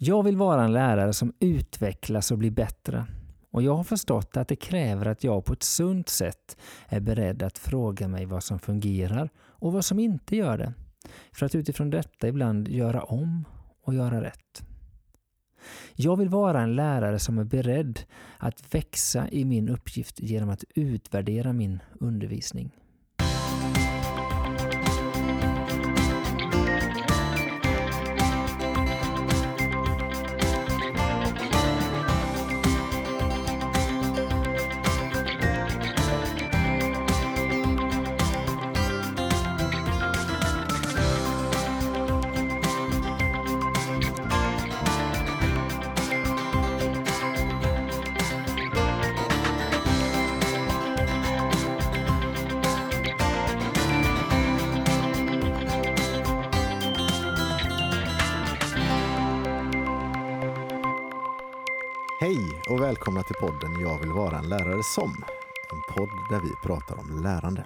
Jag vill vara en lärare som utvecklas och blir bättre. Och jag har förstått att det kräver att jag på ett sunt sätt är beredd att fråga mig vad som fungerar och vad som inte gör det. För att utifrån detta ibland göra om och göra rätt. Jag vill vara en lärare som är beredd att växa i min uppgift genom att utvärdera min undervisning. Till podden Jag vill vara en lärare som. En podd där vi pratar om lärande.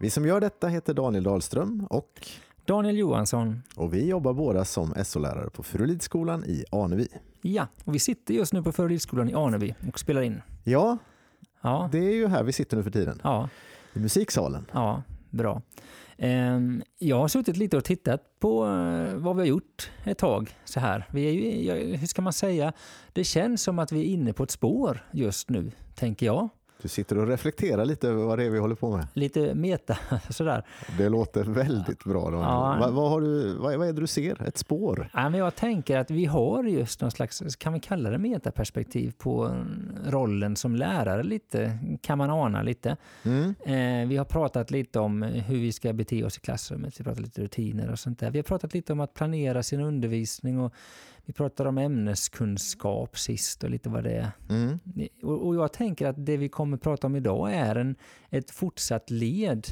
Vi som gör detta heter Daniel Dahlström och, Daniel Johansson. och vi jobbar båda som SO-lärare på Furulidskolan i Anevi. Ja, och vi sitter just nu på Förebildsskolan i Aneby och spelar in. Ja, Ja, det är ju här vi sitter nu för tiden. ja, I musiksalen. ja, bra. Ehm, jag har suttit lite och tittat på eh, vad vi har gjort ett tag så här. Vi är ju, hur ska man säga? Det känns som att vi är inne på ett spår just nu, tänker jag. Du sitter och reflekterar lite över vad det är vi håller på med. Lite meta sådär. Det låter väldigt bra. Ja. Vad, vad, har du, vad, vad är det du ser? Ett spår? Ja, men jag tänker att vi har just någon slags, kan vi kalla det metaperspektiv på eh, rollen som lärare lite, kan man ana lite. Mm. Eh, vi har pratat lite om hur vi ska bete oss i klassrummet, vi har pratat lite rutiner och sånt där. Vi har pratat lite om att planera sin undervisning och vi pratade om ämneskunskap sist och lite vad det är. Mm. Och, och jag tänker att det vi kommer prata om idag är en, ett fortsatt led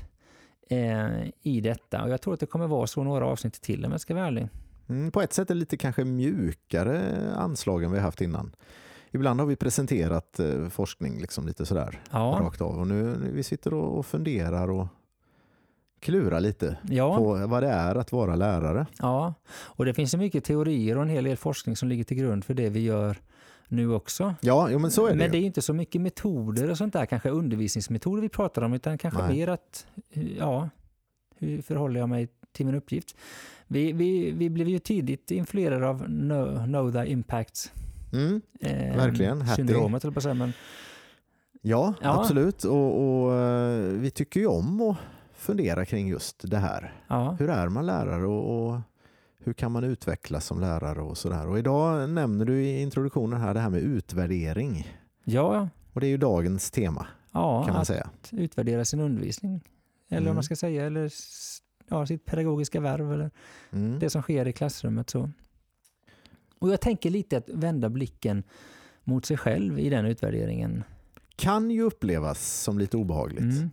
eh, i detta. Och jag tror att det kommer vara så några avsnitt till om jag ska vara ärlig. Mm, på ett sätt är det lite kanske mjukare anslag än vi haft innan. Ibland har vi presenterat eh, forskning liksom lite sådär Ja, rakt av och nu, nu vi sitter och, och funderar och klurar lite ja. på vad det är att vara lärare. Ja, och det finns ju mycket teorier och en hel del forskning som ligger till grund för det vi gör nu också. Ja, jo, men så är det Men det ju. är inte så mycket metoder och sånt där, kanske undervisningsmetoder vi pratar om, utan kanske Nej. mer att, ja, hur förhåller jag mig till min uppgift? Vi, vi, vi blev ju tidigt influerade av Know, know the impact Mm, eh, Verkligen, syndromet, höll jag på att säga, men ja, Ja. absolut. Och, och eh, vi tycker ju om att fundera kring just det här. ja, Hur är man lärare och, och hur kan man utvecklas som lärare och sådär. Och idag nämner du i introduktionen här det här med utvärdering. ja, Och det är ju dagens tema ja kan man att säga. utvärdera sin undervisning, eller Mm. vad man ska säga, eller ja, sitt pedagogiska värv, eller Mm. det som sker i klassrummet. Så. Och jag tänker lite att vända blicken mot sig själv i den utvärderingen. Kan ju upplevas som lite obehagligt. Mm.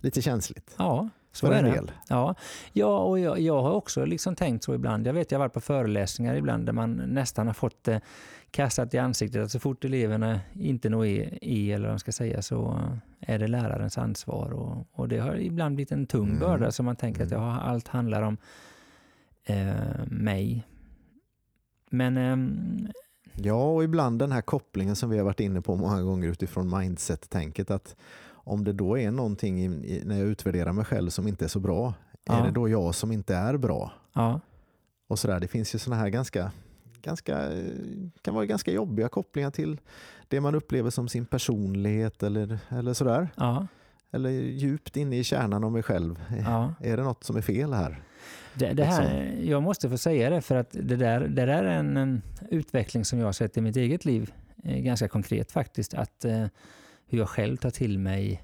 Lite känsligt. Ja, så För är en del. Ja, ja och jag, jag har också liksom tänkt så ibland. Jag vet, jag har varit på föreläsningar ibland där man nästan har fått det kastat i ansiktet att så fort eleverna inte når i, i eller vad man ska säga, så är det lärarens ansvar. Och, och det har ibland blivit en tung Mm. börda så man tänker att Mm. ja, allt handlar om eh, mig. Men ehm, Ja, och ibland den här kopplingen som vi har varit inne på många gånger utifrån mindset-tänket att om det då är någonting i, när jag utvärderar mig själv som inte är så bra, Ja. är det då jag som inte är bra? ja, Och sådär. Det finns ju sådana här ganska, ganska, kan vara ganska jobbiga kopplingar till det man upplever som sin personlighet eller, eller sådär. ja, Eller djupt inne i kärnan av mig själv. Är det något som är fel här? Det, det här, jag måste få säga det för att det där, det där är en, en utveckling som jag har sett i mitt eget liv eh, ganska konkret faktiskt. Att eh, hur jag själv tar till mig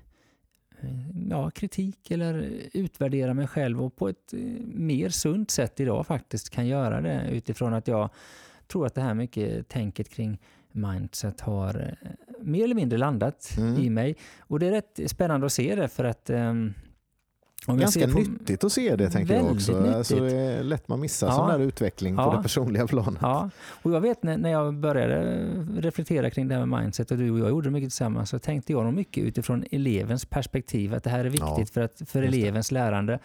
ja, kritik eller utvärdera mig själv och på ett eh, mer sunt sätt idag faktiskt kan göra det utifrån att jag tror att det här mycket tänket kring mindset har eh, mer eller mindre landat Mm. i mig. Och det är rätt spännande att se det för att jag Ganska på- nyttigt att se det tänker jag också. nyttigt. Alltså, det är lätt man missar Ja. sån där utveckling på Ja. det personliga planet. Ja, och jag vet när, jag började reflektera kring det här med mindset och du och jag gjorde mycket tillsammans så tänkte jag nog mycket utifrån elevens perspektiv att det här är viktigt Ja, för, att, för elevens lärande.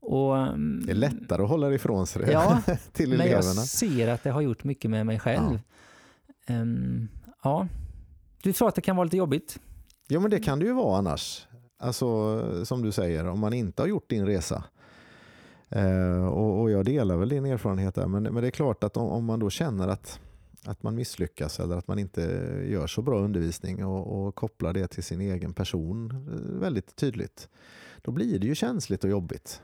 Och, mm, Det är lättare att hålla det ifrån sig Ja, till men jag eleverna. ser att det har gjort mycket med mig själv. Ehm, ja. Du tror att det kan vara lite jobbigt? Jo men det kan det ju vara annars. Alltså som du säger, om man inte har gjort din resa. Eh, och, och jag delar väl din erfarenhet där. Men, men det är klart att om, om man då känner att, att man misslyckas eller att man inte gör så bra undervisning och, och kopplar det till sin egen person eh, väldigt tydligt. Då blir det ju känsligt och jobbigt.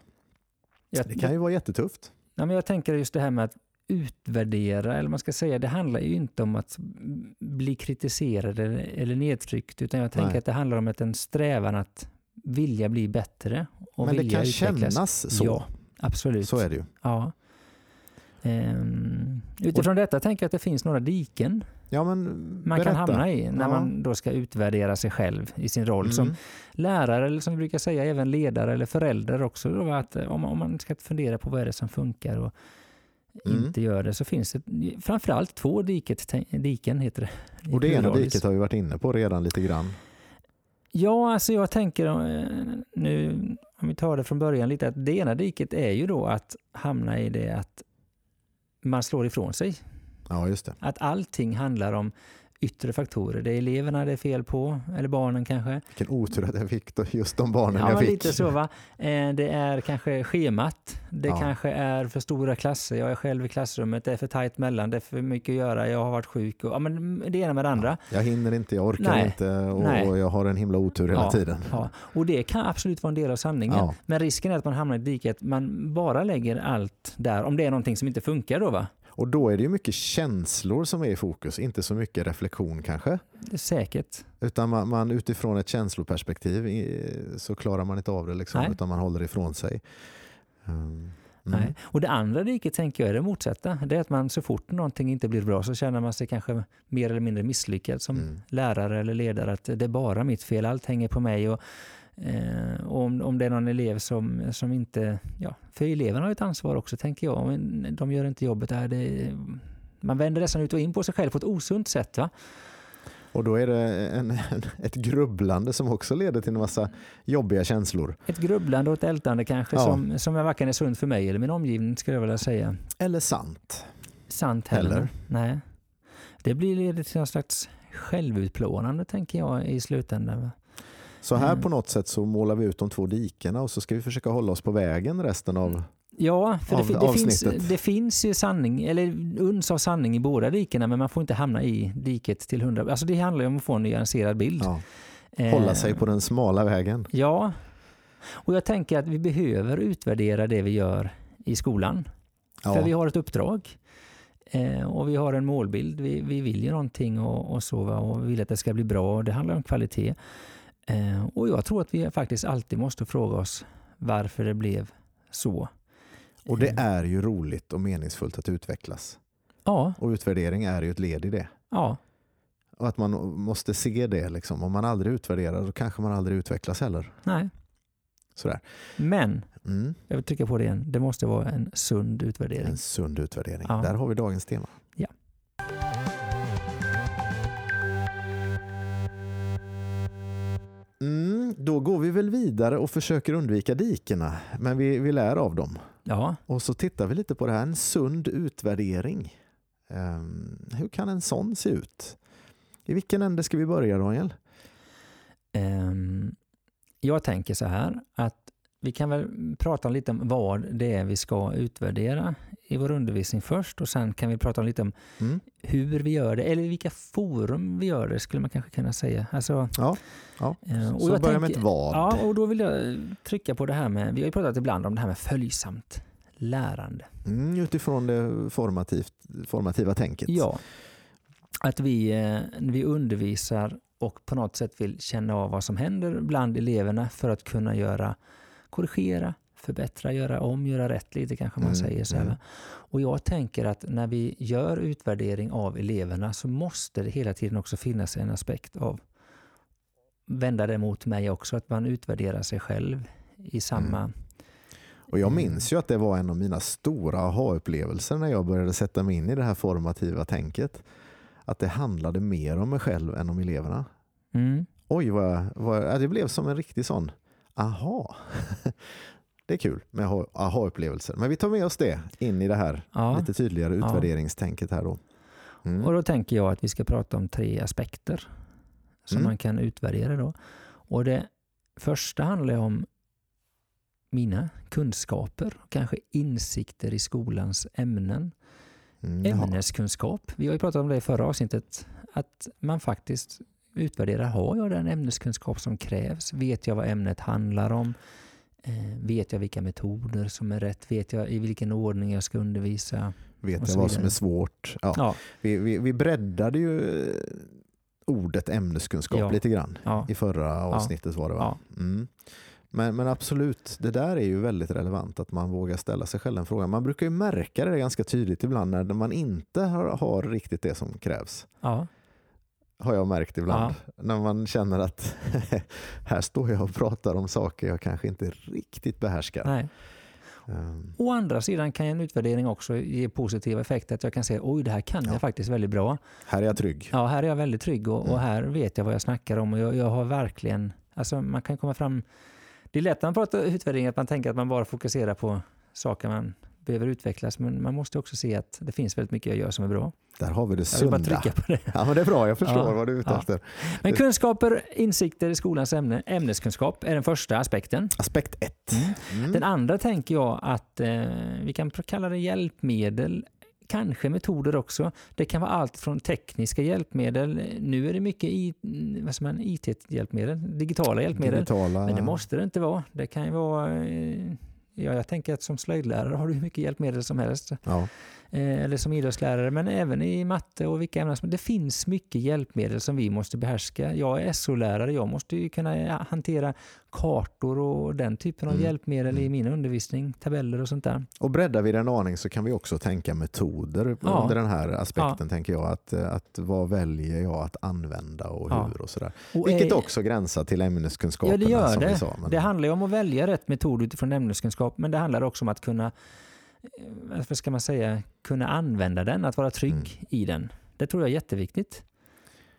Jag, Det kan ju vara jättetufft. ja, men jag tänker just det här med att utvärdera, eller man ska säga, det handlar ju inte om att bli kritiserad eller, eller nedtryckt, utan jag tänker Nej. att det handlar om att en strävan att vilja bli bättre och Men det vilja kan utvecklas. kännas så. Ja, absolut. Så är det ju. Ja. Ehm, utifrån detta tänker jag att det finns några diken Ja, man kan hamna i när Ja. man då ska utvärdera sig själv i sin roll som Mm. lärare eller som vi brukar säga även ledare eller förälder också. Då, att om, om man ska fundera på vad är det som funkar och Mm. inte gör det så finns det framförallt två diket, diken. heter det. Och det ena diket har vi varit inne på redan lite grann. Ja, alltså jag tänker eh, nu, om vi tar det från början lite, att det ena diket är ju då att hamna i det att man slår ifrån sig. Ja, just det. Att allting handlar om yttre faktorer. Det är eleverna det är fel på, eller barnen kanske. Vilken otur att jag fick då just de barnen Ja, jag fick. lite så va. Eh, Det är kanske schemat. Det Ja. kanske är för stora klasser. Jag är själv i klassrummet. Det är för tajt mellan. Det är för mycket att göra. Jag har varit sjuk. Och, ja, men det ena med det andra. Jag hinner inte, jag orkar Nej. inte och, Nej. och jag har en himla otur hela Ja. tiden. Ja. Och det kan absolut vara en del av sanningen. Ja. Men risken är att man hamnar i ett dike att man bara lägger allt där. Om det är någonting som inte funkar då va. Och då är det ju mycket känslor som är i fokus, inte så mycket reflektion kanske. Säkert. Utan man, man utifrån ett känsloperspektiv så klarar man inte av det liksom, Nej. utan man håller ifrån sig. Um, mm. Nej. Och det andra diket tänker jag är det motsatta. Det är att man så fort någonting inte blir bra så känner man sig kanske mer eller mindre misslyckad som Mm. lärare eller ledare. Att det är bara mitt fel, allt hänger på mig. Och, eh, och om, om det är någon elev som, som inte... Ja, för eleverna har ju ett ansvar också tänker jag. De gör inte jobbet där. Det, man vänder nästan ut och in på sig själv på ett osunt sätt. Va? Och då är det en, en, ett grubblande som också leder till en massa jobbiga känslor. Ett grubblande och ett ältande kanske Ja. som, som varken är sunt för mig eller min omgivning skulle jag vilja säga. Eller sant. sant heller. Heller. Nej. Det blir leder till någon slags självutplånande tänker jag i slutändan. va? Så här Mm. på något sätt så målar vi ut de två dikena och så ska vi försöka hålla oss på vägen resten av... Ja, för Av- det, det, finns, det finns ju sanning, eller uns av sanning i båda dikena, men man får inte hamna i diket till hundra. Alltså det handlar ju om att få en nyanserad bild. Ja, Eh, hålla sig på den smala vägen. Ja, och jag tänker att vi behöver utvärdera det vi gör i skolan. För Ja. vi har ett uppdrag. Eh, och vi har en målbild. Vi, vi vill ju någonting och, och så. va, Och vi vill att det ska bli bra. Det handlar om kvalitet. Eh, och jag tror att vi faktiskt alltid måste fråga oss varför det blev så. Och det Eh, är ju roligt och meningsfullt att utvecklas. Ja, Och utvärdering är ju ett led i det. ja, Och att man måste se det. Liksom. Om man aldrig utvärderar då kanske man aldrig utvecklas heller. nej. Sådär. Men, Mm. jag vill trycka på det igen, det måste vara en sund utvärdering. En sund utvärdering. Ja. Där har vi dagens tema. Mm, då går vi väl vidare och försöker undvika dikena, men vi, vi lär av dem. Ja, Och så tittar vi lite på det här, en sund utvärdering. Ehm, hur kan en sån se ut? I vilken ände ska vi börja Daniel? Ehm, jag tänker så här att vi kan väl prata lite om vad det är vi ska utvärdera i vår undervisning först och sen kan vi prata lite om Mm. hur vi gör det eller i vilka forum vi gör det skulle man kanske kunna säga. Alltså, Ja, ja. eh, och så jag börja med ett vad. Ja, och då vill jag trycka på det här med, vi har ju pratat ibland om det här med följsamt lärande. Mm, utifrån det formativt, formativa tänket. Ja, att vi, eh, vi undervisar och på något sätt vill känna av vad som händer bland eleverna för att kunna göra, korrigera, förbättra, göra om, göra rätt lite kanske man Mm, säger. Så här. mm. Och jag tänker att när vi gör utvärdering av eleverna så måste det hela tiden också finnas en aspekt av vända det mot mig också, att man utvärderar sig själv i samma... Mm. Och jag minns ju att det var en av mina stora aha-upplevelser när jag började sätta mig in i det här formativa tänket. Att det handlade mer om mig själv än om eleverna. Mm. Oj, vad, vad, det blev som en riktig sån aha. Det är kul med aha- aha-upplevelser. Men vi tar med oss det in i det här Ja. lite tydligare utvärderingstänket här då. Mm. Och då tänker jag att vi ska prata om tre aspekter som Mm. man kan utvärdera. Då. Och det första handlar om mina kunskaper, kanske insikter i skolans ämnen. Mm. Ämneskunskap. Vi har ju pratat om det i förra avsnittet. Att man faktiskt utvärderar, har jag den ämneskunskap som krävs? Vet jag vad ämnet handlar om? Eh, vet jag vilka metoder som är rätt? Vet jag i vilken ordning jag ska undervisa? Vet jag vad som är svårt? Ja. Ja, Vi, vi, vi breddade ju eh, ordet ämneskunskap Ja. lite grann ja, i förra avsnittet var det va? Mm. Men, men absolut, det där är ju väldigt relevant att man vågar ställa sig själv den frågan. Man brukar ju märka det ganska tydligt ibland när man inte har, har riktigt det som krävs. ja, Har jag märkt ibland. När man känner att här står jag och pratar om saker jag kanske inte riktigt behärskar. nej. Um, Å andra sidan kan en utvärdering också ge positiva effekter. Att jag kan säga oj det här kan Ja. jag faktiskt väldigt bra. här är jag trygg. Ja, här är jag väldigt trygg och, Mm. och här vet jag vad jag snackar om. Och jag, jag har verkligen, alltså man kan komma fram, det är lätt när man pratar utvärdering att man tänker att man bara fokuserar på saker man behöver utvecklas. Men man måste också se att det finns väldigt mycket jag gör som är bra. Där har vi det Jag vill bara sunda. trycka på det. Ja, men det är bra, jag förstår Ja, vad du är ute ja. efter. Men kunskaper, insikter i skolans ämne, ämneskunskap är den första aspekten. Aspekt ett. Mm. Mm. Den andra tänker jag att eh, vi kan kalla det hjälpmedel, kanske metoder också. Det kan vara allt från tekniska hjälpmedel, nu är det mycket IT-hjälpmedel, digitala hjälpmedel. Digitala... Men det måste det inte vara. Det kan ju vara, eh, ja, jag tänker att som slöjdlärare har du hur mycket hjälpmedel som helst. Ja. Eh, eller som idrottslärare, men även i matte och vilka ämnen som Det finns mycket hjälpmedel som vi måste behärska. Jag är SO-lärare, jag måste ju kunna ja, hantera kartor och den typen av Mm. hjälpmedel i Mm. min undervisning, tabeller och sånt där. Och breddar vi det en aning så kan vi också tänka metoder Ja. under den här aspekten. tänker jag. Att, att Vad väljer jag att använda och Ja. hur och sådär. Och Vilket är- också gränsar till ämneskunskaperna Ja, det gör som det. vi sa. Men, Det handlar ju om att välja rätt metod utifrån ämneskunskap, men det handlar också om att kunna, eh, vad ska man säga, kunna använda den, att vara trygg Mm. i den. Det tror jag är jätteviktigt.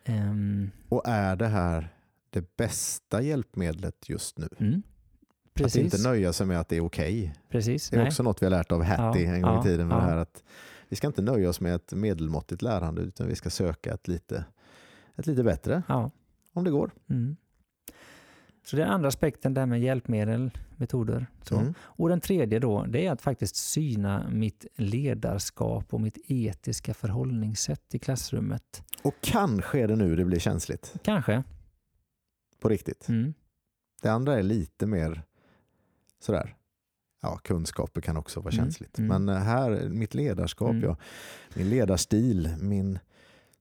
Ehm, Och är det här det bästa hjälpmedlet just nu? mm. Att inte nöja sig med att det är okej. Precis. Det är Nej. också något vi har lärt av Hattie Ja, en gång ja, i tiden. Med ja. det här att vi ska inte nöja oss med ett medelmåttigt lärande utan vi ska söka ett lite, ett lite bättre Ja. om det går. Mm. Så den andra aspekten där med hjälpmedel, metoder. Mm. Och den tredje då, det är att faktiskt syna mitt ledarskap och mitt etiska förhållningssätt i klassrummet. Och kanske är det nu det blir känsligt Kanske. på riktigt. Mm. Det andra är lite mer sådär, ja kunskaper kan också vara Mm, känsligt. mm. Men eh, här, mitt ledarskap, Mm. ja, min ledarstil, min,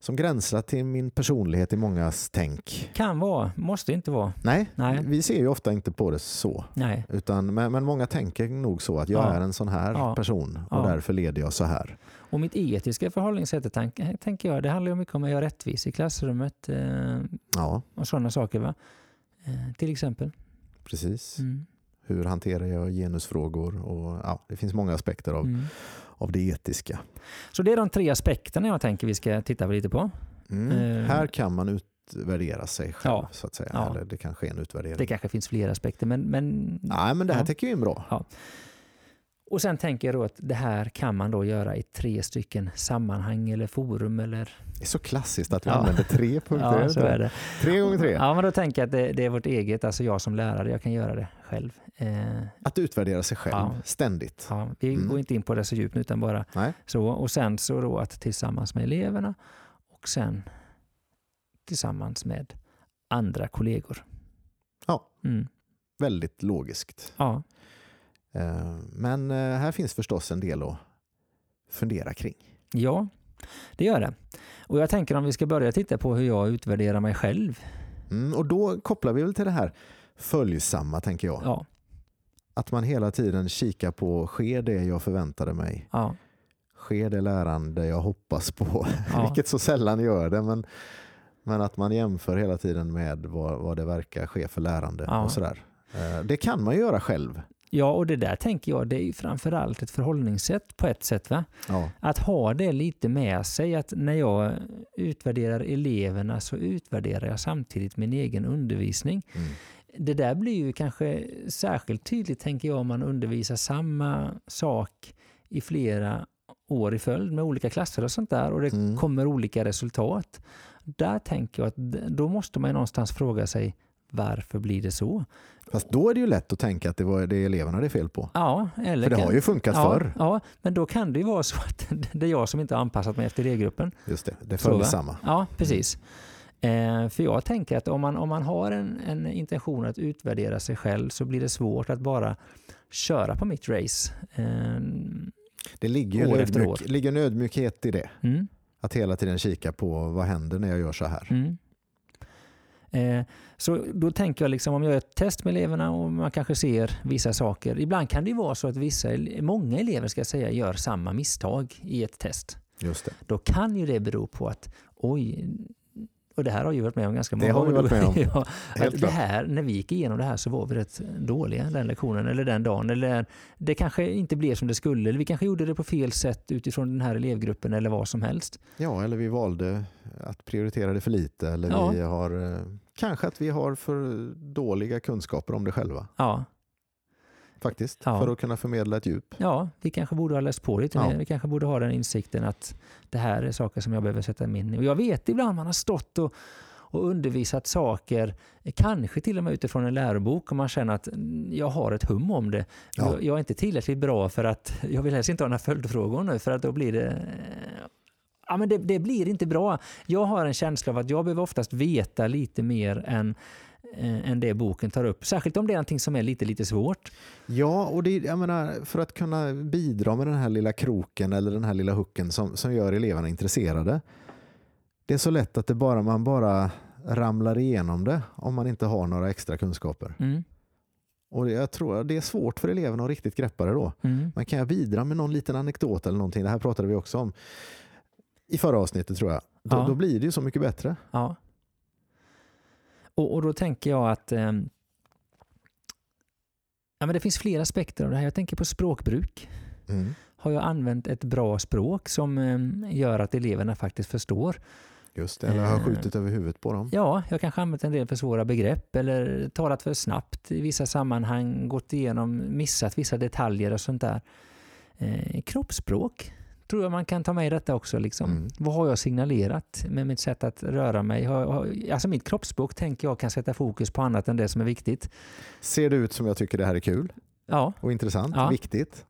som gränsar till min personlighet i mångas tänk. Kan vara, måste inte vara. Nej, Nej. vi ser ju ofta inte på det så. Nej. Utan, men, men många tänker nog så att jag Ja. är en sån här Ja. person och Ja. därför leder jag så här. Och mitt etiska förhållningssätt tänk, tänker jag, det handlar ju mycket om att göra rättvis i klassrummet eh, Ja, och sådana saker. Va? Eh, till exempel. precis. Mm. Hur hanterar jag genusfrågor? Och, ja, det finns många aspekter av, Mm. Av det etiska. Så det är de tre aspekterna jag tänker vi ska titta lite på. Mm. Eh. Här kan man utvärdera sig själv Ja. så att säga. Ja. Eller det kanske är en utvärdering. Det kanske finns fler aspekter, men, men Nej, men det här Ja. täcker ju in bra. Och sen tänker jag då att det här kan man då göra i tre stycken sammanhang eller forum eller... Det är så klassiskt att vi Ja. använder tre punkter. Ja, så är det. Tre gånger tre. Ja, men då tänker jag att det, det är vårt eget, alltså jag som lärare, jag kan göra det själv. Eh, Att utvärdera sig själv Ja. ständigt. ja, vi Mm. går inte in på det så djupt nu, utan bara Nej. så. Och sen så då att tillsammans med eleverna och sen tillsammans med andra kollegor. Ja. Mm. Väldigt logiskt. Ja, Men eh, här finns förstås en del att fundera kring. ja, det gör det. Och jag tänker om vi ska börja titta på hur jag utvärderar mig själv. Mm, och då kopplar vi väl till det här följsamma, tänker jag. Ja, Att man hela tiden kikar på, sker det jag förväntade mig? ja, Sker det lärande jag hoppas på? Ja. Vilket så sällan gör det. Men, men att man jämför hela tiden med vad, vad det verkar ske för lärande. Ja. och sådär. Eh, Det kan man göra själv. Ja, och det där tänker jag, det är ju framförallt ett förhållningssätt på ett sätt. va? Ja. Att ha det lite med sig, att när jag utvärderar eleverna så utvärderar jag samtidigt min egen undervisning. Mm. det där blir ju kanske särskilt tydligt, tänker jag, om man undervisar samma sak i flera år i följd med olika klasser och sånt där och det Mm. kommer olika resultat. Där tänker jag att då måste man ju någonstans fråga sig varför blir det så? Fast då är det ju lätt att tänka att det var det eleverna det är fel på. Ja, eller För det kan- har ju funkat ja, förr. Ja, men då kan det ju vara så att det är jag som inte har anpassat mig efter elevgruppen. Just det, det föll va? samma. Ja, precis. Eh, för jag tänker att om man, om man har en, en intention att utvärdera sig själv så blir det svårt att bara köra på mitt race. Eh, Det ligger År ödmjuk, ligger en ödmjukhet i det. mm, Att hela tiden kika på vad händer när jag gör så här. mm. Eh, så då tänker jag liksom om jag gör ett test med eleverna och man kanske ser vissa saker. Ibland kan det vara så att vissa, många elever ska säga, gör samma misstag i ett test. Just det. Då kan ju det bero på att oj, och det här har ju varit med om ganska Det många har vi varit med om. ja, att det här, när vi gick igenom det här så var vi rätt dåliga den lektionen eller den dagen. Eller det kanske inte blev som det skulle. Eller vi kanske gjorde det på fel sätt utifrån den här elevgruppen eller vad som helst. Ja, eller vi valde att prioritera det för lite. Eller Ja. vi har, eh, kanske att vi har för dåliga kunskaper om det själva. Ja, Faktiskt. Ja. För att kunna förmedla ett djup. ja, vi kanske borde ha läst på lite Ja. mer. Vi kanske borde ha den insikten att det här är saker som jag behöver sätta mig in i. Och jag vet ibland man har stått och, och undervisat saker, kanske till och med utifrån en lärobok och man känner att mm, jag har ett hum om det. Ja. Jag, är inte tillräckligt bra för att, jag vill helst inte ha några följdfrågor nu för att då blir det Ja, men det, det blir inte bra. Jag har en känsla av att jag behöver oftast veta lite mer än, än det boken tar upp. Särskilt om det är någonting som är lite, lite svårt. Ja, och det, jag menar, för att kunna bidra med den här lilla kroken eller den här lilla hooken som, som gör eleverna intresserade. Det är så lätt att det bara, man bara ramlar igenom det om man inte har några extra kunskaper. Mm. Och det, jag tror att det är svårt för eleverna att riktigt greppa det då. Mm. Man kan jag bidra med någon liten anekdot eller någonting. Det här pratade vi också om i förra avsnittet tror jag. Då, Ja. då blir det ju så mycket bättre. Ja. Och, och då tänker jag att ehm, ja, men det finns flera aspekter av det här. Jag tänker på språkbruk. Mm. Har jag använt ett bra språk som ehm, gör att eleverna faktiskt förstår? Just det, eller har Eh. skjutit över huvudet på dem. Ja, jag kanske använt en del för svåra begrepp eller talat för snabbt i vissa sammanhang, gått igenom, missat vissa detaljer och sånt där. Eh, kroppsspråk tror jag man kan ta med i detta också. Liksom. Mm. Vad har jag signalerat med mitt sätt att röra mig? Alltså mitt kroppsspråk tänker jag kan sätta fokus på annat än det som är viktigt. Ser det ut som jag tycker det här är kul Ja, och intressant, Ja. viktigt?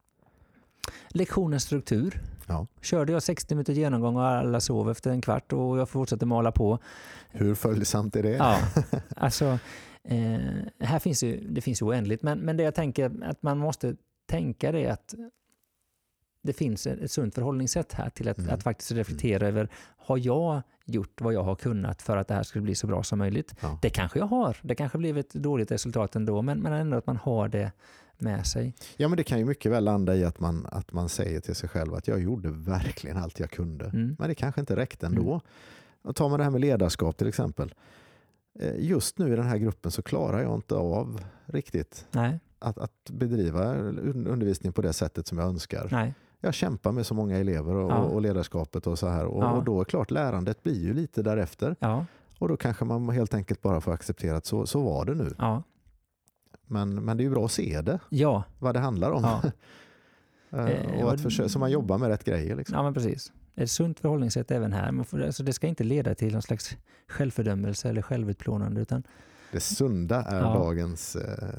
lektionens struktur. Ja. Körde jag 60 minuter genomgång och alla sov efter en kvart och jag fortsatte mala på. Hur följsamt är det? Ja, alltså eh, här finns ju, det finns ju oändligt, men, men det jag tänker att man måste tänka det är att det finns ett sunt förhållningssätt här till att, Mm. att faktiskt reflektera över, har jag gjort vad jag har kunnat för att det här skulle bli så bra som möjligt? Ja. Det kanske jag har, det kanske blev ett dåligt resultat ändå, men, men ändå att man har det med sig. Ja, men det kan ju mycket väl landa i att man, att man säger till sig själv att jag gjorde verkligen allt jag kunde. Mm. Men det kanske inte räckte ändå. Och tar man det här med ledarskap till exempel. Eh, Just nu i den här gruppen så klarar jag inte av riktigt att, att bedriva un- undervisning på det sättet som jag önskar. nej, Jag kämpar med så många elever och, Ja. och ledarskapet och så här. Och, Ja. och då är klart, lärandet blir ju lite därefter. ja, Och då kanske man helt enkelt bara får acceptera att så, så var det nu. Men, men det är ju bra att se det, ja, vad det handlar om. Eh, Eh, och att försöka, så man jobbar med rätt grejer. Liksom. ja men precis. Ett sunt förhållningssätt även här. Man får, alltså det ska inte leda till någon slags självfördömelse eller självutplånande, utan Det sunda är dagens eh,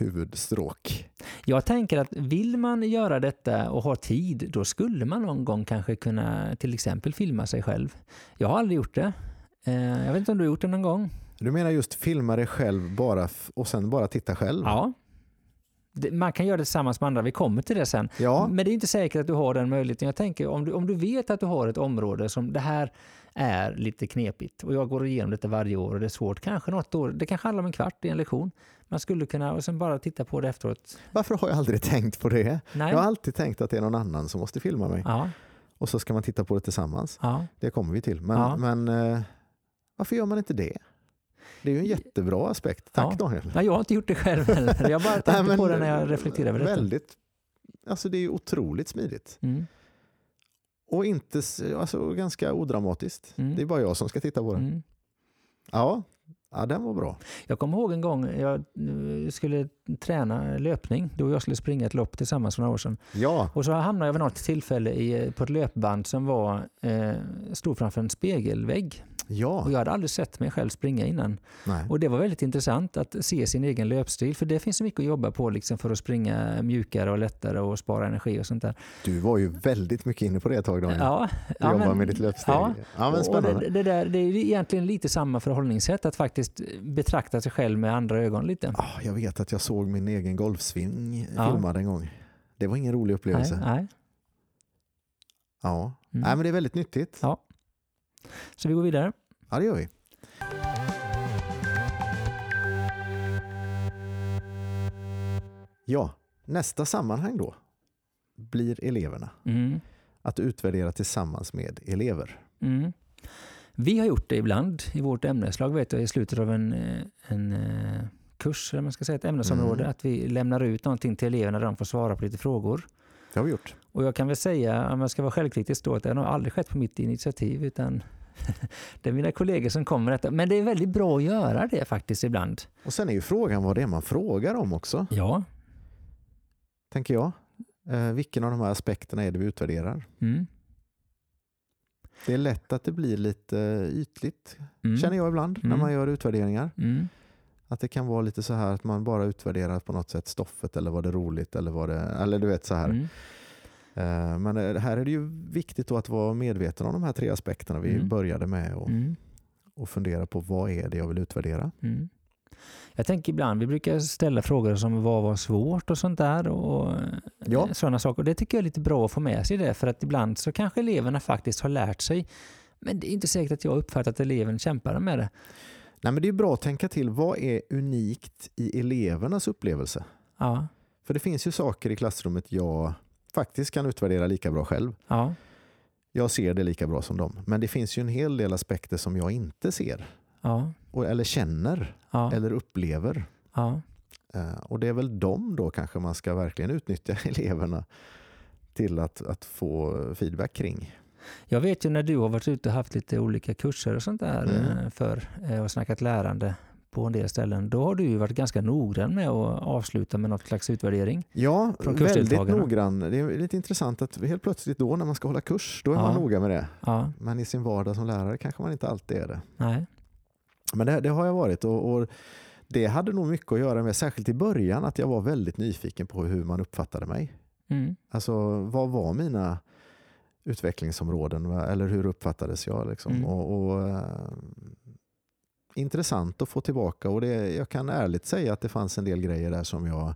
huvudstråk. Jag tänker att vill man göra detta och ha tid, då skulle man någon gång kanske kunna till exempel filma sig själv. Jag har aldrig gjort det. Eh, Jag vet inte om du har gjort det någon gång? Du menar just filma dig själv bara och sen bara titta själv? Ja. Man kan göra det tillsammans med andra, vi kommer till det sen. Ja, Men det är inte säkert att du har den möjligheten. Jag tänker om du, om du vet att du har ett område som det här är lite knepigt och jag går igenom detta varje år och det är svårt. Kanske något år, det kanske handlar om en kvart i en lektion. Man skulle kunna och sen bara titta på det efteråt. varför har jag aldrig tänkt på det? Nej. Jag har alltid tänkt att det är någon annan som måste filma mig. Ja, Och så ska man titta på det tillsammans. ja. Det kommer vi till. Men, Ja. men eh, varför gör man inte det? Det är ju en jättebra aspekt. Tack. Daniel. Nej, jag har inte gjort det själv heller. Jag bara tänkte Nej, men på det när jag reflekterade över. Väldigt, alltså det är ju otroligt smidigt. Mm, Och inte, alltså ganska odramatiskt. Mm. Det är bara jag som ska titta på det. mm. Ja, Ja, den var bra. Jag kommer ihåg en gång jag skulle träna löpning. Du och jag skulle springa ett lopp tillsammans för några år sedan. Ja, Och så hamnade jag vid något tillfälle i, på ett löpband som var, eh, stod framför en spegelvägg. Ja. Och jag hade aldrig sett mig själv springa innan. Nej. Och det var väldigt intressant att se sin egen löpstil. För det finns så mycket att jobba på liksom, för att springa mjukare och lättare och spara energi och sånt där. Du var ju väldigt mycket inne på det ett tag Daniel. Ja, ja, Jobba men- med ditt löpsteg. ja. Ja, men spännande. det, det, där, det är egentligen lite samma förhållningssätt, att faktiskt betrakta sig själv med andra ögon lite. Ah, jag vet att jag såg min egen golfsving Ja. filmad en gång. Det var ingen rolig upplevelse. Nej, nej. Ja. Mm. Nej, men det är väldigt nyttigt. Ja. Så vi går vidare. Ja, det gör vi. Ja, nästa sammanhang då blir eleverna. Mm. Att utvärdera tillsammans med elever. Mm. Vi har gjort det ibland i vårt ämneslag vet jag, i slutet av en, eh, en eh, kurs, eller man ska säga ett ämnesområde, Mm. att vi lämnar ut någonting till eleverna där de får svara på lite frågor. Det har vi gjort. Och jag kan väl säga, om jag ska vara självkritisk då, att det har aldrig skett på mitt initiativ, utan det är mina kollegor som kommer detta. Men det är väldigt bra att göra det faktiskt ibland. Och sen är ju frågan vad det är man frågar om också, Ja. tänker jag. Eh, vilken av de här aspekterna är det vi utvärderar? Mm. Det är lätt att det blir lite ytligt, Mm. känner jag ibland, när Mm. man gör utvärderingar. Mm. Att det kan vara lite så här att man bara utvärderar på något sätt stoffet eller var det roligt eller var det, eller du vet så här. Eh, Men eh, här är det ju viktigt att vara medveten om de här tre aspekterna vi Mm. började med och, Mm. och fundera på vad är det jag vill utvärdera. Mm. Jag tänker ibland, vi brukar ställa frågor som vad var svårt och sånt där. Och Ja. sådana saker. Det tycker jag är lite bra att få med sig det, för att ibland så kanske eleverna faktiskt har lärt sig. Men det är inte säkert att jag uppfattat att eleven kämpar med det. Nej, men det är bra att tänka till vad är unikt i elevernas upplevelse? Ja, För det finns ju saker i klassrummet jag faktiskt kan utvärdera lika bra själv. ja, Jag ser det lika bra som dem. Men det finns ju en hel del aspekter som jag inte ser. ja, Och, eller känner ja, eller upplever. Eh, Och det är väl dem då kanske man ska verkligen utnyttja eleverna till att, att få feedback kring. Jag vet ju när du har varit ute och haft lite olika kurser och sånt där Mm. eh, för eh, och snackat lärande på en del ställen. Då har du ju varit ganska noggrann med att avsluta med något slags utvärdering. Ja, väldigt noggrann. Det är lite intressant att helt plötsligt då när man ska hålla kurs, då är Ja. man noga med det. Ja, Men i sin vardag som lärare kanske man inte alltid är det. nej. Men det, det har jag varit och, och det hade nog mycket att göra med, särskilt i början, att jag var väldigt nyfiken på hur man uppfattade mig. Mm. Alltså vad var mina utvecklingsområden eller hur uppfattades jag? Liksom? Mm. Och, och, eh, intressant att få tillbaka och det, jag kan ärligt säga att det fanns en del grejer där som jag,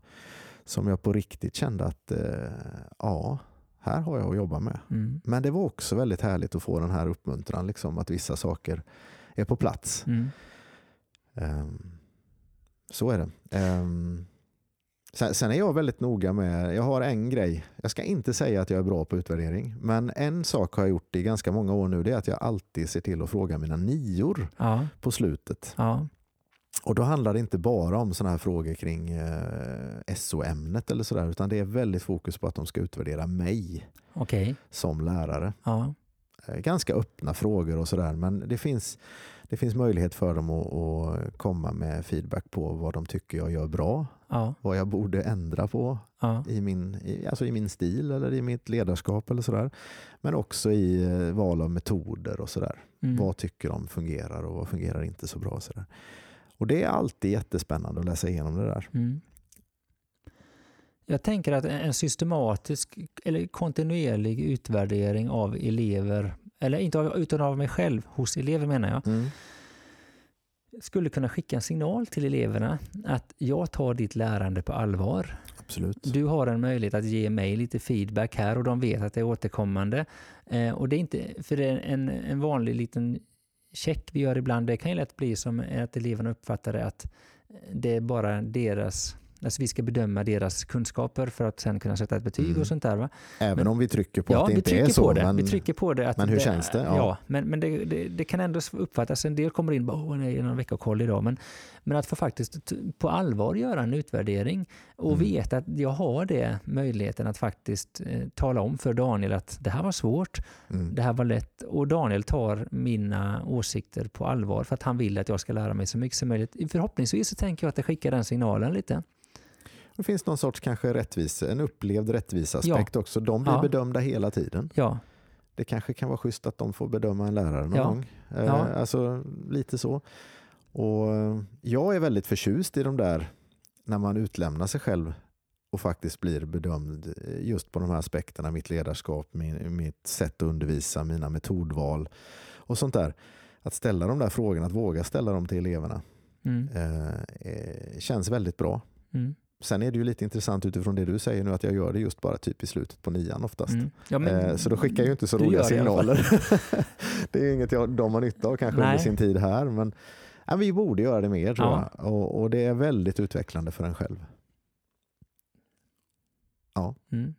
som jag på riktigt kände att eh, ja, här har jag att jobba med. Mm. Men det var också väldigt härligt att få den här uppmuntran, liksom, att vissa saker är på plats. Mm. Ehm, så är det. Ehm, sen, sen är jag väldigt noga med, jag har en grej, jag ska inte säga att jag är bra på utvärdering, men en sak har jag gjort i ganska många år nu, det är att jag alltid ser till att fråga mina nior Ja, på slutet. ja, Och då handlar det inte bara om sådana här frågor kring eh, SO-ämnet eller sådär, utan det är väldigt fokus på att de ska utvärdera mig okej. som lärare. Ja, Eh, ganska öppna frågor och sådär. Men det finns, det finns möjlighet för dem att, att komma med feedback på vad de tycker jag gör bra. Ja, Vad jag borde ändra på ja. i min, i, alltså i min stil eller i mitt ledarskap eller sådär. Men också i eh, val av metoder och sådär. Mm. Vad tycker de fungerar och vad fungerar inte så bra. Och, sådär. och det är alltid jättespännande att läsa igenom det där. Mm. Jag tänker att en systematisk eller kontinuerlig utvärdering av elever, eller inte av, utan av mig själv, hos elever menar jag, Mm. Skulle kunna skicka en signal till eleverna att jag tar ditt lärande på allvar. Absolut. Du har en möjlighet att ge mig lite feedback här och de vet att det är återkommande. Eh, och det är inte, för det är en, en vanlig liten check vi gör ibland, det kan ju lätt bli som att eleverna uppfattar det att det är bara deras Alltså vi ska bedöma deras kunskaper för att sen kunna sätta ett betyg Mm. och sånt där. Va? Även Men- om vi trycker på ja, att det inte trycker är så. på det. Men, vi trycker på det. Att men hur känns det? Ja, Ja. men, men det, det, det kan ändå uppfattas, en del kommer in och åh nej, någon veckokoll idag. Men, men att få faktiskt på allvar göra en utvärdering och Mm. veta att jag har det möjligheten att faktiskt eh, tala om för Daniel att det här var svårt, mm. det här var lätt och Daniel tar mina åsikter på allvar för att han vill att jag ska lära mig så mycket som möjligt. Förhoppningsvis så tänker jag att det skickar den signalen lite. Det finns någon sorts kanske rättvisa, en upplevd rättviseaspekt också. De blir Ja. bedömda hela tiden. Ja, Det kanske kan vara schysst att de får bedöma en lärare någon Ja. gång. Eh, Ja. Alltså lite så. Och eh, jag är väldigt förtjust i de där när man utlämnar sig själv och faktiskt blir bedömd eh, just på de här aspekterna. Mitt ledarskap, min, mitt sätt att undervisa, mina metodval och sånt där. Att ställa de där frågorna, att våga ställa dem till eleverna mm, eh, eh, känns väldigt bra. mm, Sen är det ju lite intressant utifrån det du säger nu att jag gör det just bara typ i slutet på nian oftast. mm. Ja, men- Eh, Så då skickar jag ju inte så roliga det signaler. det är inget jag, de har nytta av kanske under sin tid här. Men ja, vi borde göra det mer tror Ja. jag. Och, och det är väldigt utvecklande för en själv. Mm.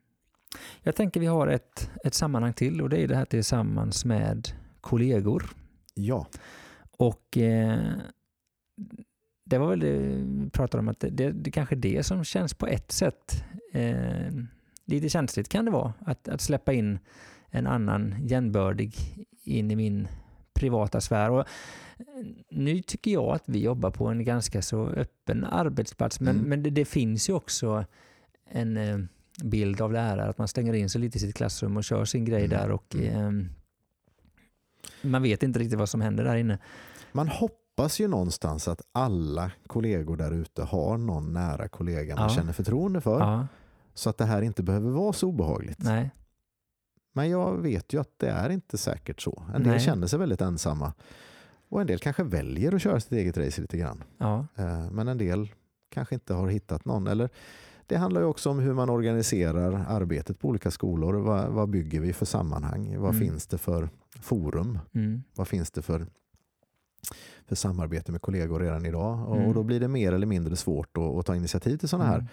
Jag tänker vi har ett, ett sammanhang till och det är det här tillsammans med kollegor. Ja, Och eh, det var väl det vi pratade om att det, det, kanske är det som känns på ett sätt eh, lite känsligt kan det vara. Att, att släppa in en annan jämnbördig in i min privata sfär. Och eh, nu tycker jag att vi jobbar på en ganska så öppen arbetsplats men, Mm. men det, det finns ju också en eh, bild av lärare att man stänger in sig lite i sitt klassrum och kör sin grej Mm. där och eh, man vet inte riktigt vad som händer där inne. man hoppas ju någonstans att alla kollegor där ute har någon nära kollega man Ja. känner förtroende för. Ja, Så att det här inte behöver vara så obehagligt. nej. Men jag vet ju att det är inte säkert så. En del Nej. känner sig väldigt ensamma. Och en del kanske väljer att köra sitt eget race lite grann. Ja, Eh, Men en del kanske inte har hittat någon. Eller det handlar ju också om hur man organiserar arbetet på olika skolor. Vad, vad bygger vi för sammanhang? Vad Mm. finns det för forum? mm, Vad finns det för, för samarbete med kollegor redan idag? Och, Mm. då blir det mer eller mindre svårt att, att ta initiativ till sådana här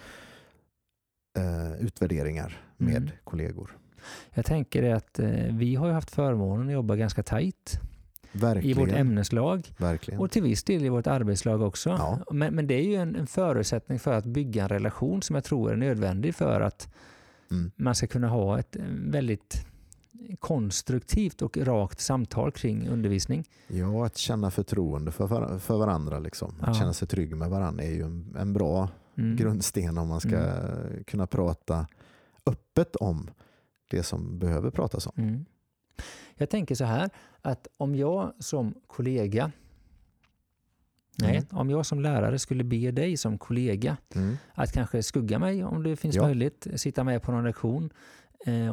mm. eh, utvärderingar med Mm. kollegor. Jag tänker att eh, vi har ju haft förmånen att jobba ganska tajt i Verkligen. vårt ämneslag verkligen. och till viss del i vårt arbetslag också. Ja. Men, men det är ju en, en förutsättning för att bygga en relation som jag tror är nödvändig för att Mm. man ska kunna ha ett eh, väldigt konstruktivt och rakt samtal kring undervisning. Ja, att känna förtroende för, var- för varandra. Liksom. Att Ja. känna sig trygg med varandra är ju en, en bra Mm. grundsten om man ska kunna prata öppet om det som behöver pratas om. Mm. Jag tänker så här att om jag som kollega Nej, Mm. om jag som lärare skulle be dig som kollega Mm. att kanske skugga mig om det finns Ja. möjligt, sitta med på någon lektion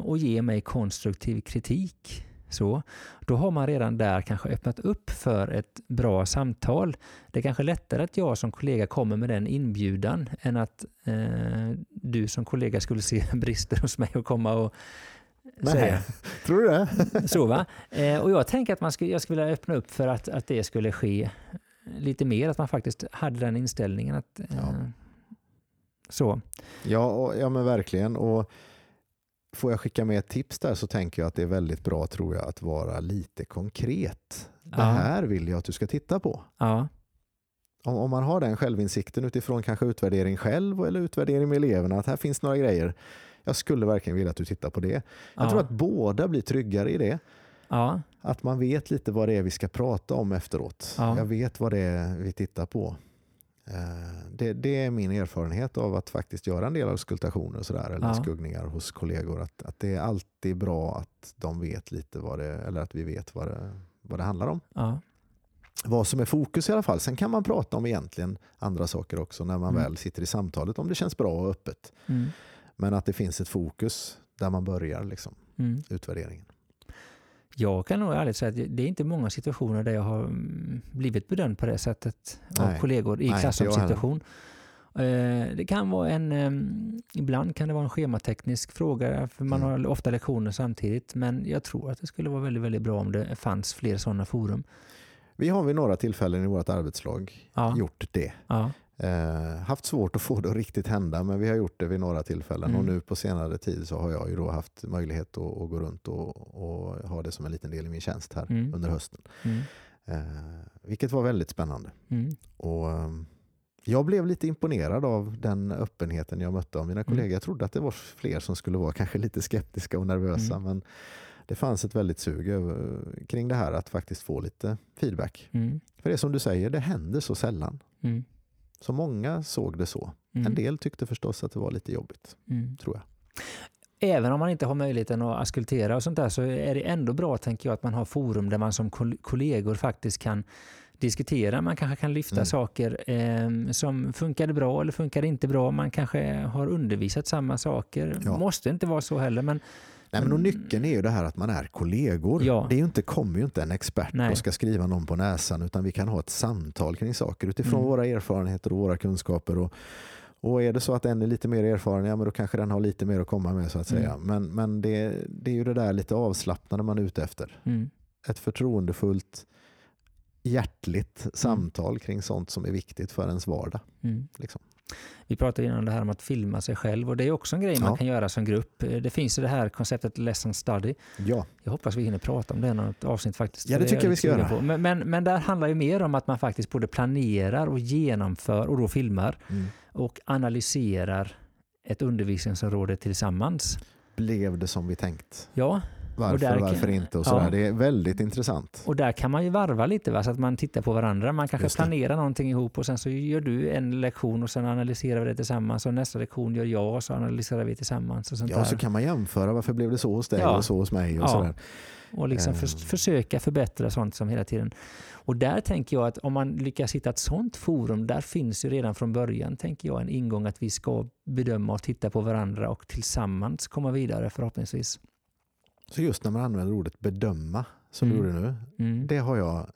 och ge mig konstruktiv kritik. Så, då har man redan där kanske öppnat upp för ett bra samtal. Det är kanske lättare att jag som kollega kommer med den inbjudan än att eh, du som kollega skulle se brister hos mig och komma och Nej. säga Tror du det? så. Va? Eh, och jag tänker att man skulle, jag skulle vilja öppna upp för att, att det skulle ske lite mer, att man faktiskt hade den inställningen. att eh, Ja. Så. Ja, och, ja men verkligen. Och får jag skicka med ett tips där så tänker jag att det är väldigt bra tror jag att vara lite konkret. Det Ja. här vill jag att du ska titta på. Ja. Om, om man har den självinsikten utifrån kanske utvärdering själv eller utvärdering med eleverna, att här finns några grejer. Jag skulle verkligen vilja att du tittar på det. Jag ja. tror att båda blir tryggare i det. Att man vet lite vad det är vi ska prata om efteråt. Ja. Jag vet vad det är vi tittar på. Eh, Det, det är min erfarenhet av att faktiskt göra en del auskultationer och sådär, eller Ja. skuggningar hos kollegor. Att, att det är alltid bra att de vet lite vad det, eller att vi vet vad det, vad det handlar om. ja. Vad som är fokus i alla fall. Sen kan man prata om egentligen andra saker också när man Mm. väl sitter i samtalet om det känns bra och öppet. Mm. Men att det finns ett fokus där man börjar liksom, Mm. utvärderingen. Jag kan nog ärligt säga att det är inte många situationer där jag har mm, blivit bedömd på det sättet av Nej. kollegor i klassrumssituation. Eh, Det kan vara en, ibland kan det vara en schemateknisk fråga, för man Mm. har ofta lektioner samtidigt, men jag tror att det skulle vara väldigt, väldigt bra om det fanns fler sådana forum. Vi har vid några tillfällen i vårt arbetslag Ja. gjort det. Ja, Eh, haft svårt att få det att riktigt hända men vi har gjort det vid några tillfällen Mm. och nu på senare tid så har jag ju då haft möjlighet att, att gå runt och, och ha det som en liten del i min tjänst här Mm. under hösten. Mm. Eh, vilket var väldigt spännande. Mm. Och, ehm, jag blev lite imponerad av den öppenheten jag mötte av mina kollegor. Jag trodde att det var fler som skulle vara kanske lite skeptiska och nervösa Mm. men det fanns ett väldigt sug över, kring det här att faktiskt få lite feedback. Mm. För det är som du säger, det händer så sällan. Så många såg det så. Mm. En del tyckte förstås att det var lite jobbigt, Mm. tror jag. Även om man inte har möjligheten att askultera och sånt där så är det ändå bra tänker jag att man har forum där man som kol- kollegor faktiskt kan diskutera. Man kanske kan lyfta Mm. saker eh, som funkade bra eller funkade inte bra. Man kanske har undervisat samma saker. Ja. Måste inte vara så heller. Men Nej, men och nyckeln är ju det här att man är kollegor. Ja. Det är ju inte, kommer ju inte en expert Nej. och ska skriva någon på näsan utan vi kan ha ett samtal kring saker utifrån Mm. våra erfarenheter och våra kunskaper. Och, och är det så att en är lite mer erfaren, ja men då kanske den har lite mer att komma med så att säga. Mm. Men, men det, det är ju det där lite avslappnade man är ute efter. mm, Ett förtroendefullt, hjärtligt samtal kring sånt som är viktigt för ens vardag. mm. Liksom. Vi pratade innan om det här om att filma sig själv och det är också en grej man Ja. kan göra som grupp. Det finns ju det här konceptet lesson study. Ja, Jag hoppas vi hinner prata om det i något avsnitt faktiskt. Ja, det för tycker jag vi ska göra. På. Men, men, men där handlar ju mer om att man faktiskt både planerar och genomför och då filmar mm. och analyserar ett undervisningsområde tillsammans. blev det som vi tänkt? Ja, Varför, där kan- varför inte och ja. sådär. Det är väldigt intressant. och där kan man ju varva lite va? så att man tittar på varandra. Man kanske planerar någonting ihop och sen så gör du en lektion och sen analyserar vi det tillsammans och nästa lektion gör jag och så analyserar vi tillsammans. Och sånt Ja, där. så kan man jämföra varför blev det så hos dig Ja. och så hos mig och Ja. sådär. Och liksom för, Eh. försöka förbättra sånt som hela tiden. Och där tänker jag att om man lyckas hitta ett sånt forum, där finns ju redan från början, tänker jag, en ingång att vi ska bedöma och titta på varandra och tillsammans komma vidare förhoppningsvis. Så just när man använder ordet bedöma, som du Mm. gjorde nu, Mm. det har jag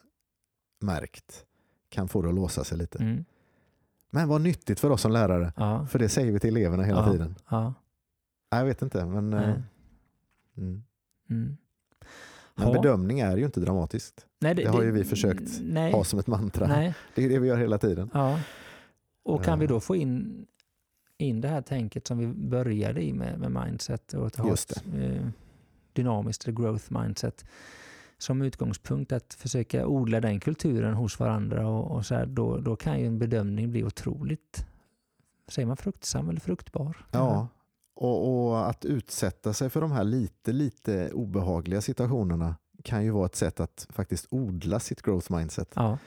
märkt kan få det att låsa sig lite. Mm. Men vad nyttigt för oss som lärare, Ja. för det säger vi till eleverna hela Ja. tiden. ja. Nej, jag vet inte, men, eh, mm. Mm. men bedömning är ju inte dramatiskt. Nej, det har ju vi försökt nej, Ha som ett mantra. Nej. Det är det vi gör hela tiden. Och kan vi Eh. då få in, in det här tänket som vi började i med, med mindset och ha Just ett eh, dynamiskt eller growth mindset som utgångspunkt att försöka odla den kulturen hos varandra och, och så här, då, då kan ju en bedömning bli otroligt, säger man fruktsam eller fruktbar? Ja, och, och att utsätta sig för de här lite, lite obehagliga situationerna kan ju vara ett sätt att faktiskt odla sitt growth mindset. Ja,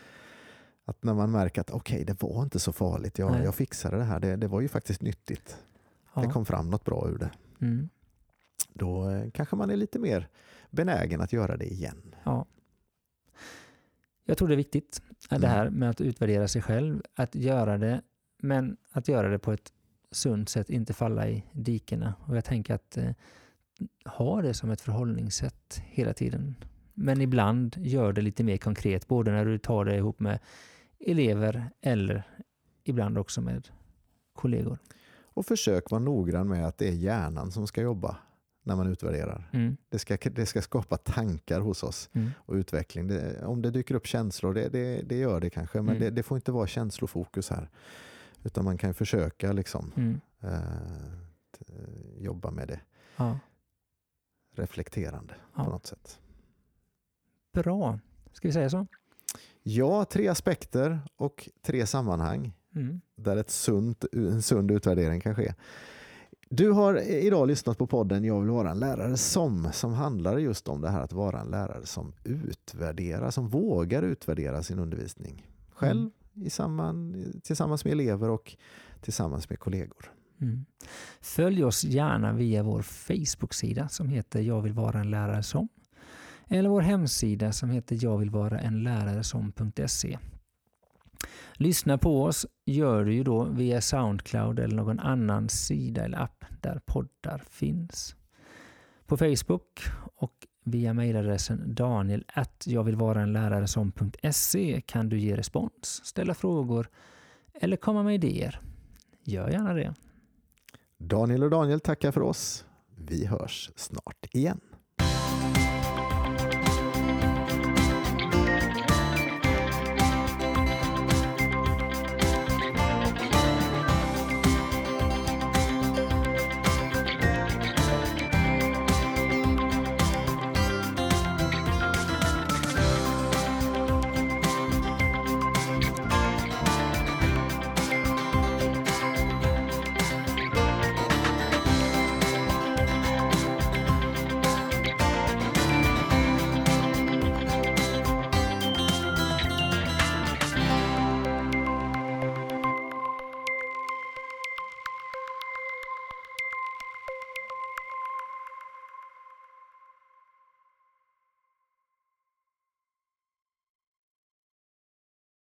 Att när man märker att okej, det var inte så farligt, jag, Nej. jag fixade det här, det, det var ju faktiskt nyttigt. ja. Det kom fram något bra ur det. Mm, Då eh, kanske man är lite mer benägen att göra det igen. ja. Jag tror det är viktigt, att det Mm. här med att utvärdera sig själv, att göra det, men att göra det på ett sunt sätt, inte falla i dikena. Och jag tänker att eh, ha det som ett förhållningssätt hela tiden. Men ibland gör det lite mer konkret, både när du tar det ihop med elever eller ibland också med kollegor. Och försök vara noggrann med att det är hjärnan som ska jobba när man utvärderar. Mm, Det ska, det ska skapa tankar hos oss mm, och utveckling. Det, om det dyker upp känslor, det, det, det gör det kanske, men Mm. det, det får inte vara känslofokus här. Utan man kan försöka liksom, mm. eh, t- jobba med det Ja, reflekterande Ja. på något sätt. bra. Ska vi säga så? Ja, tre aspekter och tre sammanhang Mm. där ett sunt, en sund utvärdering kan ske. Du har idag lyssnat på podden Jag vill vara en lärare som, som handlar just om det här att vara en lärare som utvärderar, som vågar utvärdera sin undervisning. Själv, Mm. i samman, tillsammans med elever och tillsammans med kollegor. Mm. Följ oss gärna via vår Facebook-sida som heter Jag vill vara en lärare som. Eller vår hemsida som heter jag vill vara en lärare som.se. Lyssna på oss gör du ju då via Soundcloud eller någon annan sida eller app där poddar finns. På Facebook och via mejladressen daniel jag vill vara en lärare som.se kan du ge respons, ställa frågor eller komma med idéer. Gör gärna det. Daniel och Daniel tackar för oss. Vi hörs snart igen.